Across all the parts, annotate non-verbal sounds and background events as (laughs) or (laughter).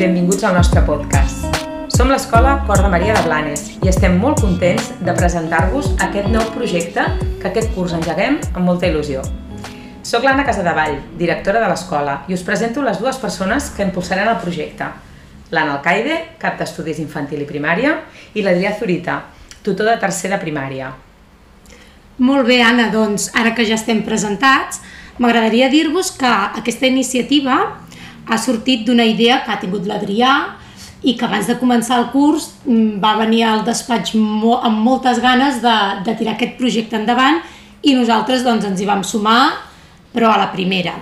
benvinguts al nostre podcast. Som l'escola Cor de Maria de Blanes i estem molt contents de presentar-vos aquest nou projecte que aquest curs engeguem amb molta il·lusió. Soc l'Anna Casadevall, directora de l'escola, i us presento les dues persones que impulsaran el projecte. L'Anna Alcaide, cap d'estudis infantil i primària, i l'Adrià Zurita, tutor de tercer de primària. Molt bé, Anna, doncs ara que ja estem presentats, m'agradaria dir-vos que aquesta iniciativa ha sortit d'una idea que ha tingut l'Adrià i que abans de començar el curs mm, va venir al despatx amb moltes ganes de, de tirar aquest projecte endavant i nosaltres doncs, ens hi vam sumar, però a la primera.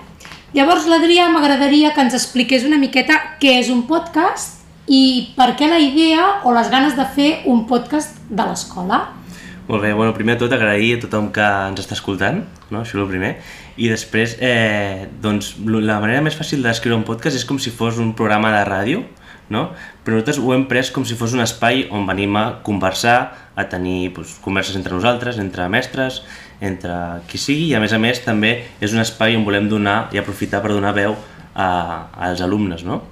Llavors, l'Adrià m'agradaria que ens expliqués una miqueta què és un podcast i per què la idea o les ganes de fer un podcast de l'escola. Molt bé, bueno, primer de tot agrair a tothom que ens està escoltant, no? això és el primer, i després, eh, doncs, la manera més fàcil d'escriure un podcast és com si fos un programa de ràdio, no? però nosaltres ho hem pres com si fos un espai on venim a conversar, a tenir doncs, converses entre nosaltres, entre mestres, entre qui sigui, i a més a més també és un espai on volem donar i aprofitar per donar veu a, als alumnes. No?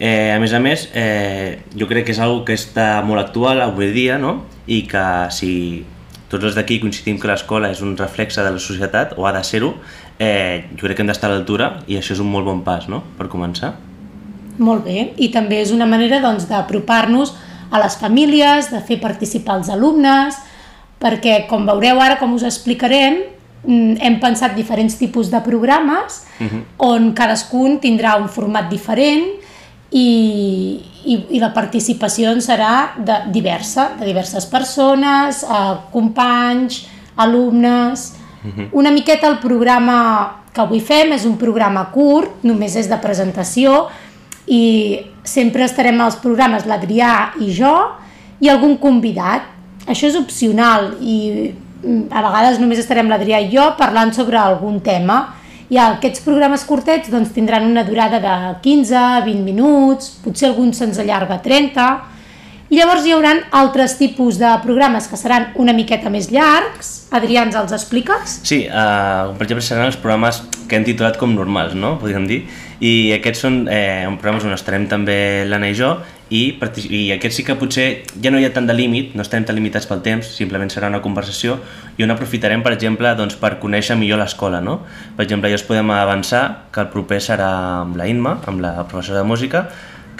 Eh, a més a més, eh, jo crec que és una que està molt actual avui dia no? i que si tots els d'aquí coincidim que l'escola és un reflexe de la societat, o ha de ser-ho, eh, jo crec que hem d'estar a l'altura i això és un molt bon pas no? per començar. Molt bé, i també és una manera doncs, d'apropar-nos a les famílies, de fer participar els alumnes, perquè com veureu ara, com us explicarem, mm, hem pensat diferents tipus de programes uh -huh. on cadascun tindrà un format diferent i, i, i la participació doncs, serà de, diversa, de diverses persones, eh, companys, alumnes... Uh -huh. Una miqueta el programa que avui fem és un programa curt, només és de presentació i sempre estarem als programes l'Adrià i jo i algun convidat. Això és opcional i mm, a vegades només estarem l'Adrià i jo parlant sobre algun tema i aquests programes curtets doncs, tindran una durada de 15-20 minuts, potser alguns se'ns allarga 30, i llavors hi haurà altres tipus de programes que seran una miqueta més llargs. Adrià, ens els expliques? Sí, uh, per exemple seran els programes que hem titulat com normals, no? podríem dir, i aquests són eh, programes on estarem també l'Anna i jo i, i aquest sí que potser ja no hi ha tant de límit, no estem tan limitats pel temps, simplement serà una conversació i on aprofitarem, per exemple, doncs, per conèixer millor l'escola. No? Per exemple, ja us podem avançar que el proper serà amb la Inma, amb la professora de música,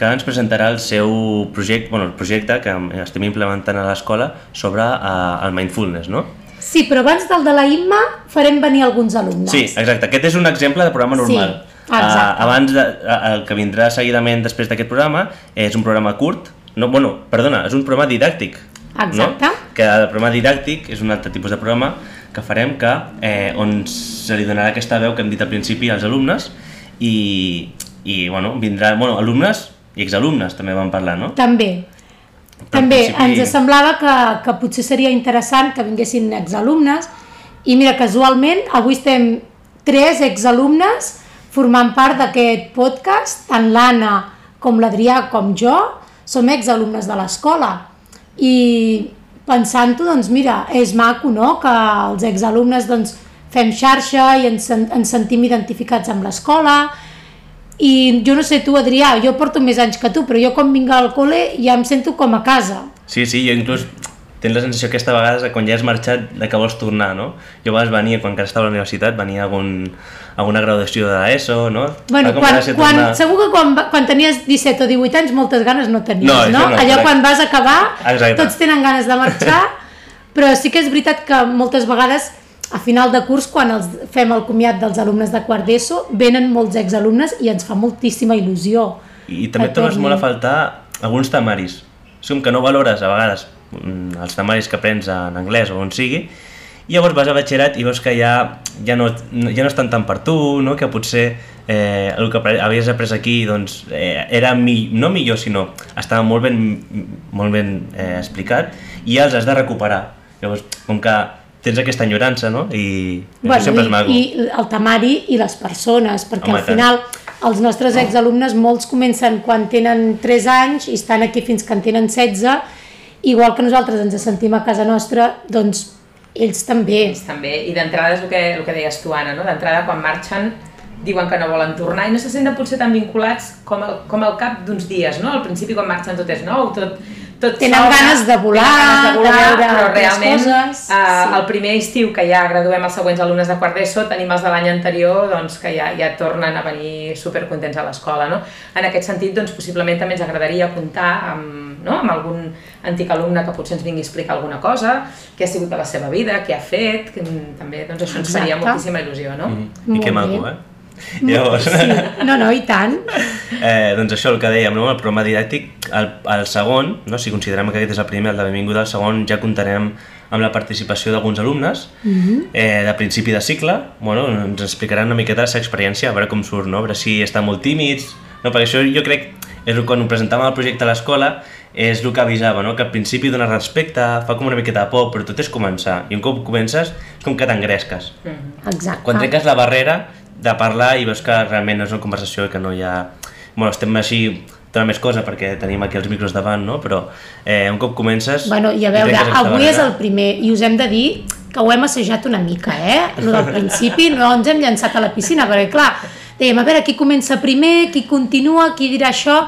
que ens presentarà el seu projecte, bueno, el projecte que estem implementant a l'escola sobre uh, el mindfulness, no? Sí, però abans del de la Imma farem venir alguns alumnes. Sí, exacte. Aquest és un exemple de programa normal. Sí. Uh, abans, de, uh, el que vindrà seguidament després d'aquest programa és un programa curt, no, bueno, perdona, és un programa didàctic. Exacte. No? Que el programa didàctic és un altre tipus de programa que farem que, eh, on se li donarà aquesta veu que hem dit al principi als alumnes i, i bueno, vindrà, bueno, alumnes i exalumnes també van parlar, no? També. Però també principi... ens semblava que, que potser seria interessant que vinguessin exalumnes i mira, casualment avui estem tres exalumnes formant part d'aquest podcast, tant l'Anna com l'Adrià com jo, som exalumnes de l'escola. I pensant-ho, doncs mira, és maco, no?, que els exalumnes doncs, fem xarxa i ens, ens sentim identificats amb l'escola, i jo no sé tu, Adrià, jo porto més anys que tu, però jo quan vinc al col·le ja em sento com a casa. Sí, sí, jo inclús tens la sensació aquesta vegada quan ja has marxat de que vols tornar, no? Jo a vegades venia, quan encara estava a la universitat, venia algun, alguna graduació de l'ESO, no? Bueno, quan, quan, tornar... segur que quan, quan tenies 17 o 18 anys moltes ganes no tenies, no? no? no Allò quan vas acabar, exacte. tots tenen ganes de marxar, (laughs) però sí que és veritat que moltes vegades a final de curs, quan els fem el comiat dels alumnes de quart d'ESO, venen molts exalumnes i ens fa moltíssima il·lusió. I, i també trobes molt a faltar alguns temaris. Com que no valores a vegades Mm, els temaris que aprens en anglès o on sigui, i llavors vas a batxillerat i veus que ja, ja, no, ja no estan tant per tu, no? que potser eh, el que havies après aquí doncs, eh, era mi, no millor, sinó estava molt ben, molt ben eh, explicat i ja els has de recuperar. Llavors, com que tens aquesta enyorança, no? I bueno, sempre és maco. I el temari i les persones, perquè Home, al final els nostres exalumnes molts comencen quan tenen 3 anys i estan aquí fins que en tenen 16 igual que nosaltres ens sentim a casa nostra, doncs ells també. Ells també, i d'entrada és el que, el que deies tu, Anna, no? d'entrada quan marxen diuen que no volen tornar i no se senten potser tan vinculats com el, com el cap d'uns dies, no? Al principi quan marxen tot és nou, tot, tot Tenen s'obre, ganes de volar, tenen ganes de volar, de veure però realment coses, eh, sí. el primer estiu que ja graduem els següents alumnes de quart d'ESO tenim els de l'any anterior doncs, que ja, ja tornen a venir supercontents a l'escola. No? En aquest sentit, doncs, possiblement també ens agradaria comptar amb, no? amb algun antic alumne que potser ens vingui a explicar alguna cosa, què ha sigut de la seva vida, què ha fet, que també doncs, això ens faria moltíssima il·lusió. No? Mm. I Molt que maco, eh? Llavors, Sí, no, no, i tant. eh, doncs això, el que dèiem, no? el programa didàctic, el, el segon, no? si considerem que aquest és el primer, el de benvinguda, el segon ja comptarem amb la participació d'alguns alumnes eh, de principi de cicle, bueno, ens explicaran una miqueta la seva experiència, a veure com surt, no? a veure si estan molt tímids, no? perquè això jo crec, és el- quan ho presentàvem el projecte a l'escola, és el que avisava, no? que al principi dona respecte, fa com una miqueta de por, però tot és començar, i un cop comences és com que t'engresques. Exacte. Quan trenques la barrera de parlar i veus que realment no és una conversació i que no hi ha... Bueno, estem així tota més cosa perquè tenim aquí els micros davant, no? Però eh, un cop comences... Bueno, i a veure, avui és el primer i us hem de dir que ho hem assajat una mica, eh? Lo del principi no ens hem llançat a la piscina, perquè clar, dèiem, a veure, qui comença primer, qui continua, qui dirà això,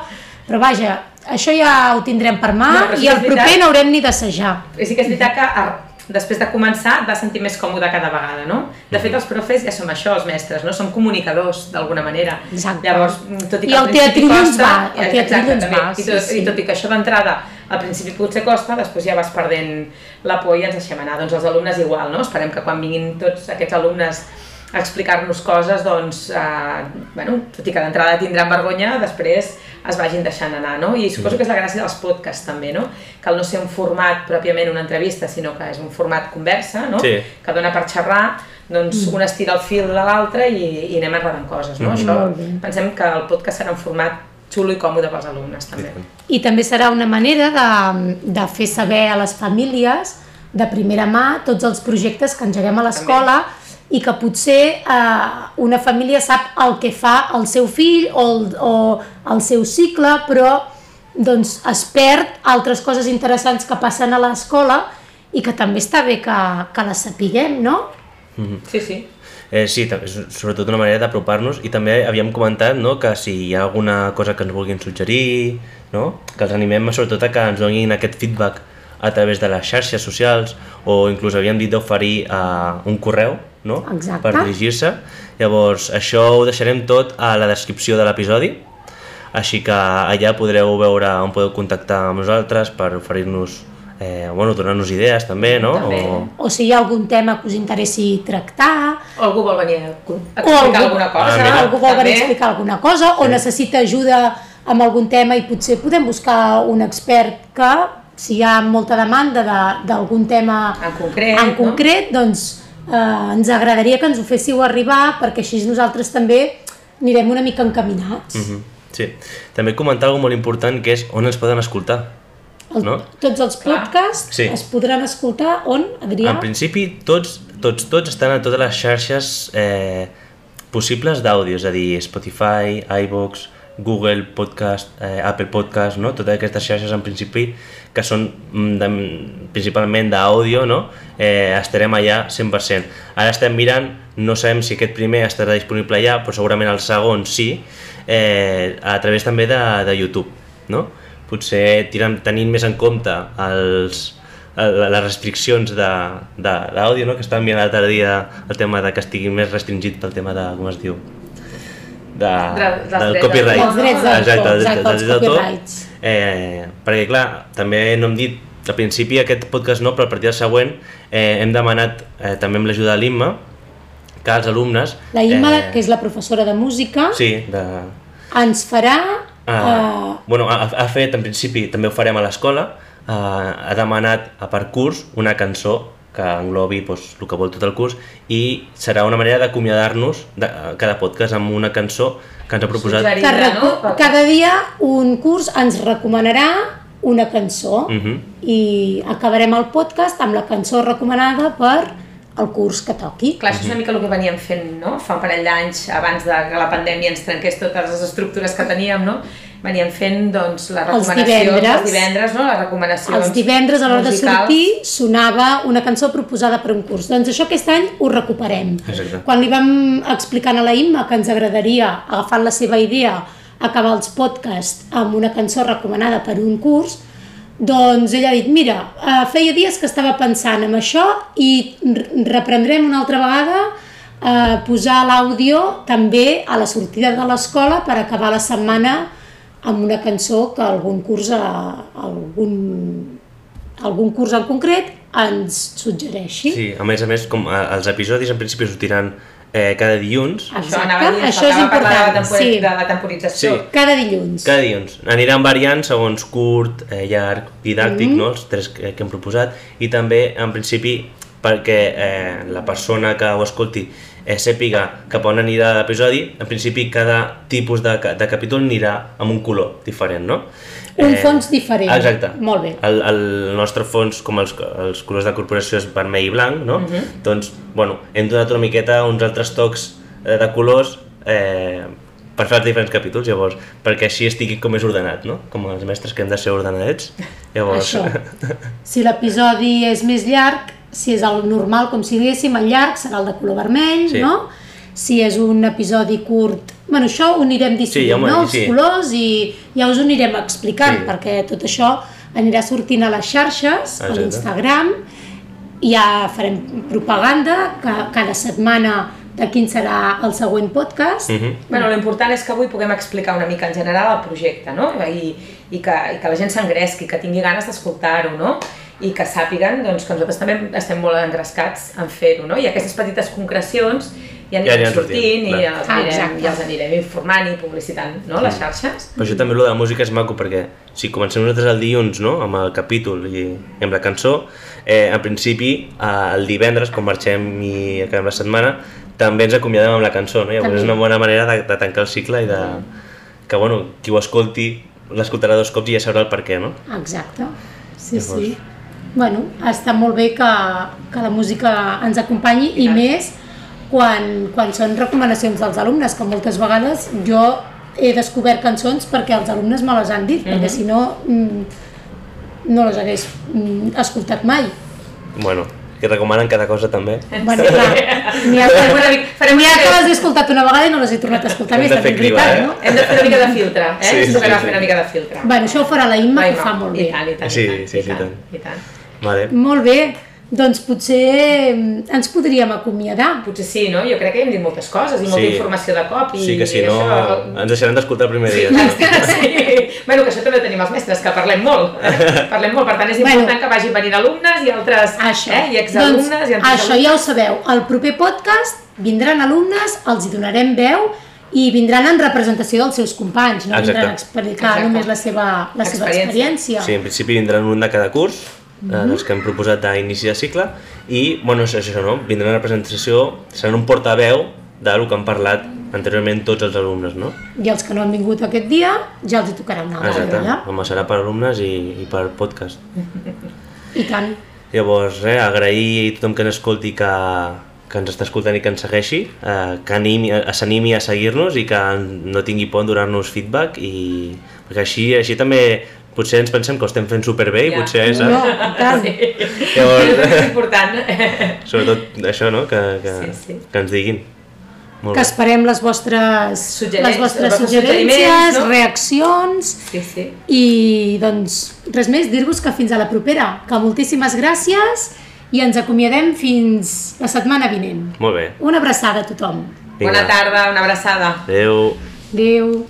però vaja, això ja ho tindrem per mà No, sí i el és proper veritat- no haurem ni d'assajar. I sí que és veritat que a- després de començar et vas sentir més còmode cada vegada, no? De fet, els profes ja som això, els mestres, no? Som comunicadors, d'alguna manera. Exacte. Llavors, tot i I que al el teatrillo ens costa... va, el teatrillo ens va, I tot, sí, sí. I tot i que això d'entrada al principi potser costa, després ja vas perdent la por i ens deixem anar. Doncs els alumnes igual, no? Esperem que quan vinguin tots aquests alumnes explicar-nos coses, doncs, eh, bueno, tot i que d'entrada tindran vergonya, després es vagin deixant anar, no? I suposo que és la gràcia dels podcasts també, no? Que al no ser un format pròpiament una entrevista, sinó que és un format conversa, no? Sí. Que dona per xerrar, doncs un estira el fil de l'altre i, i anem enredant coses, no? Això, Molt bé. pensem que el podcast serà un format xulo i còmode pels alumnes, també. I també serà una manera de, de fer saber a les famílies de primera mà tots els projectes que engeguem a l'escola i que potser eh, una família sap el que fa el seu fill o el, o el seu cicle, però doncs, es perd altres coses interessants que passen a l'escola i que també està bé que, que les sapiguem, no? Sí, sí. Eh, sí, també és sobretot una manera d'apropar-nos i també havíem comentat no, que si hi ha alguna cosa que ens vulguin suggerir, no, que els animem sobretot a que ens donin aquest feedback a través de les xarxes socials o inclús havíem dit d'oferir uh, un correu no? Exacte. per dirigir-se. Llavors, això ho deixarem tot a la descripció de l'episodi, així que allà podreu veure on podeu contactar amb nosaltres per oferir-nos, eh, bueno, donar-nos idees també, no? També. O... O si hi ha algun tema que us interessi tractar, O algú vol venir a explicar algú, alguna cosa. Ah, mira. algú vol venir a també. explicar alguna cosa o necessita ajuda amb algun tema i potser podem buscar un expert que si hi ha molta demanda de- d'algun tema En concret, en no? concret doncs eh, ens agradaria que ens ho féssiu arribar perquè així nosaltres també anirem una mica encaminats. Mhm, Sí. També comentar alguna molt important que és on ens poden escoltar. El, No? Tots els podcasts Sí. es podran escoltar on, Adrià? En principi, tots, tots, tots estan a totes les xarxes eh, possibles d'àudio, és a dir, Spotify, iVoox, Google Podcast, eh, Apple Podcast, no? totes aquestes xarxes en principi que són mm, de, principalment d'àudio, no? eh, estarem allà 100%. Ara estem mirant, no sabem si aquest primer estarà disponible allà, però segurament el segon sí, eh, a través també de, de YouTube. No? Potser tirant, tenint més en compte els, el- les restriccions d'àudio, no? que estàvem mirant l'altre dia el tema de que estigui més restringit pel tema de, com es diu, de, dels del copyright. d'autor. Els drets d'autor, Exacte, dels- exacte, dels els drets d'autor. copyrights. Eh, perquè clar, també no hem dit al principi aquest podcast no, però a partir del següent eh, hem demanat eh, també amb l'ajuda de l'Imma que els alumnes... La Imma, eh, que és la professora de música, Sí, de, ens farà... Uh, bueno, ha, ha fet, en principi, també ho farem a l'escola, uh, ha demanat a per curs una cançó que englobi doncs, el que vol tot el curs i serà una manera d'acomiadar-nos de eh, cada podcast amb una cançó que ens ha proposat. Recu- no? cada dia un curs ens recomanarà una cançó Mhm. i acabarem el podcast amb la cançó recomanada per el curs que toqui. Clar, això és una mica el que veníem fent no? fa un parell d'anys abans de que la pandèmia ens trenqués totes les estructures que teníem, no? Venien fent doncs, les Els recomanacions divendres. els divendres, no? les recomanacions Els divendres a l'hora de sortir sonava una cançó proposada per un curs. Doncs això aquest any ho recuperem. Exacte. Quan li vam explicant a la Imma que ens agradaria, agafant la seva idea, acabar els podcasts amb una cançó recomanada per un curs, doncs ella ha dit, mira, eh, feia dies que estava pensant en això i reprendrem una altra vegada eh, posar l'àudio també a la sortida de l'escola per acabar la setmana amb una cançó que algun curs, eh, algun, algun curs en concret ens suggereixi. Sí, a més a més, com eh, els episodis en principi sortiran eh, cada dilluns, Això anava a dir, això és de important. tempor Sí, de la temporització. Sí. cada dilluns. cada dilluns. Aniran variant segons curt, eh, llarg, didàctic, mm -hmm. no? els tres que, que hem proposat, i també, en principi, perquè eh, la persona que ho escolti eh, sàpiga cap on anirà l'episodi, en principi cada tipus de, de capítol anirà amb un color diferent, no? Un fons diferent. Exacte. Molt bé. El, el nostre fons, com els, els colors de corporació és vermell i blanc, no? Doncs, bueno, hem donat una miqueta uns altres tocs eh, de colors eh, per fer els diferents capítols, llavors, perquè així estigui com més ordenat, no? Com els mestres que hem de ser ordenadets. Llavors, Això. (laughs) Si l'episodi és més llarg, si és el normal, com si diguéssim, el llarg serà el de color vermell, Sí. no? Si és un episodi curt... Bueno, això ho anirem decidint, ja m'ho no? Els sí. colors i ja us ho anirem explicant, Sí. perquè tot això anirà sortint a les xarxes, a Exacte. l'Instagram, i ja farem propaganda, que cada setmana de quin serà el següent podcast. Mhm. Bueno, l'important és que avui puguem explicar una mica en general el projecte, no? I, i, que, i que la gent s'engresqui, que tingui ganes d'escoltar-ho, no? I que sàpiguen doncs, que nosaltres també estem molt engrescats en fer-ho, no? I aquestes petites concrecions ja aniran, aniran sortint, sortint, i, els Ah, anirem, i els anirem informant i publicitant, no? Les xarxes. Per això també lo de la música és maco, perquè si comencem nosaltres el dilluns, no?, amb el capítol i, i amb la cançó, eh, en principi, eh, el divendres, quan marxem i acabem la setmana, també ens acomiadem amb la cançó, no? Llavors També. és una bona manera de, de tancar el cicle i de... que, bueno, qui ho escolti l'escoltarà dos cops i ja sabrà el per què, no? Exacte, sí, Llavors. sí. Bueno, està molt bé que, que la música ens acompanyi i, tant. més quan, quan són recomanacions dels alumnes, que moltes vegades jo he descobert cançons perquè els alumnes me les han dit, perquè si no mm, no les hagués mm, escoltat mai. Bueno, que recomanen cada cosa també. Bueno, clar, n'hi ha, Farem una mica- farem n'hi ha que les he escoltat una vegada i no les he tornat a escoltar Hem més, de també fer és criba, veritat, eh? no? Hem de fer una mica de filtre, eh? Sí, sí, sí. fer una mica de filtre. Bueno, això ho farà la Imma, Vai, que fa molt I bé. tant, i tant, Sí, i tant, sí, i sí, tant, tant. i tant. Vale. Molt bé, doncs potser mm, ens podríem acomiadar. Potser sí, no? Jo crec que hem dit moltes coses i molta Sí. informació de cop. I, Sí que si i no, Això... ens deixaran d'escoltar el primer dia. no? Sí. Bueno, que això també ho tenim els mestres, que parlem molt. (laughs) Parlem molt, per tant és important Bueno. que vagin venint alumnes i altres, Això. eh? I exalumnes doncs, i això ja ho sabeu. Al proper podcast vindran alumnes, els hi donarem veu i vindran en representació dels seus companys, no Exacte. vindran a explicar Exacte. només la seva, la seva Experiència. experiència. Sí, en principi vindran un de cada curs, eh, dels que hem proposat d'inici de cicle, i, bueno, és això, no? Vindran a representació, seran un portaveu del que han parlat anteriorment tots els alumnes, no? I els que no han vingut aquest dia, ja els hi tocarà una altra Exacte, vegada. home, serà per alumnes i, i per podcast. (laughs) I tant. Llavors, eh, agrair a tothom que ens escolti que, que ens està escoltant i que ens segueixi, eh, que animi, s'animi a seguir-nos i que no tingui por en donar-nos feedback i perquè així, així també potser ens pensem que ho estem fent superbé i Ja. potser (laughs) és... No, i tant. Llavors, és (laughs) important. sobretot això, no? Que, que, Sí, sí. que ens diguin. Molt Que bé. esperem les vostres, les vostres suggerències, no? reaccions Sí, sí. i doncs res més, dir-vos que fins a la propera, que moltíssimes gràcies i ens acomiadem fins la setmana vinent. Molt bé. Una abraçada a tothom. Bona tarda, una abraçada. Adéu. Adéu.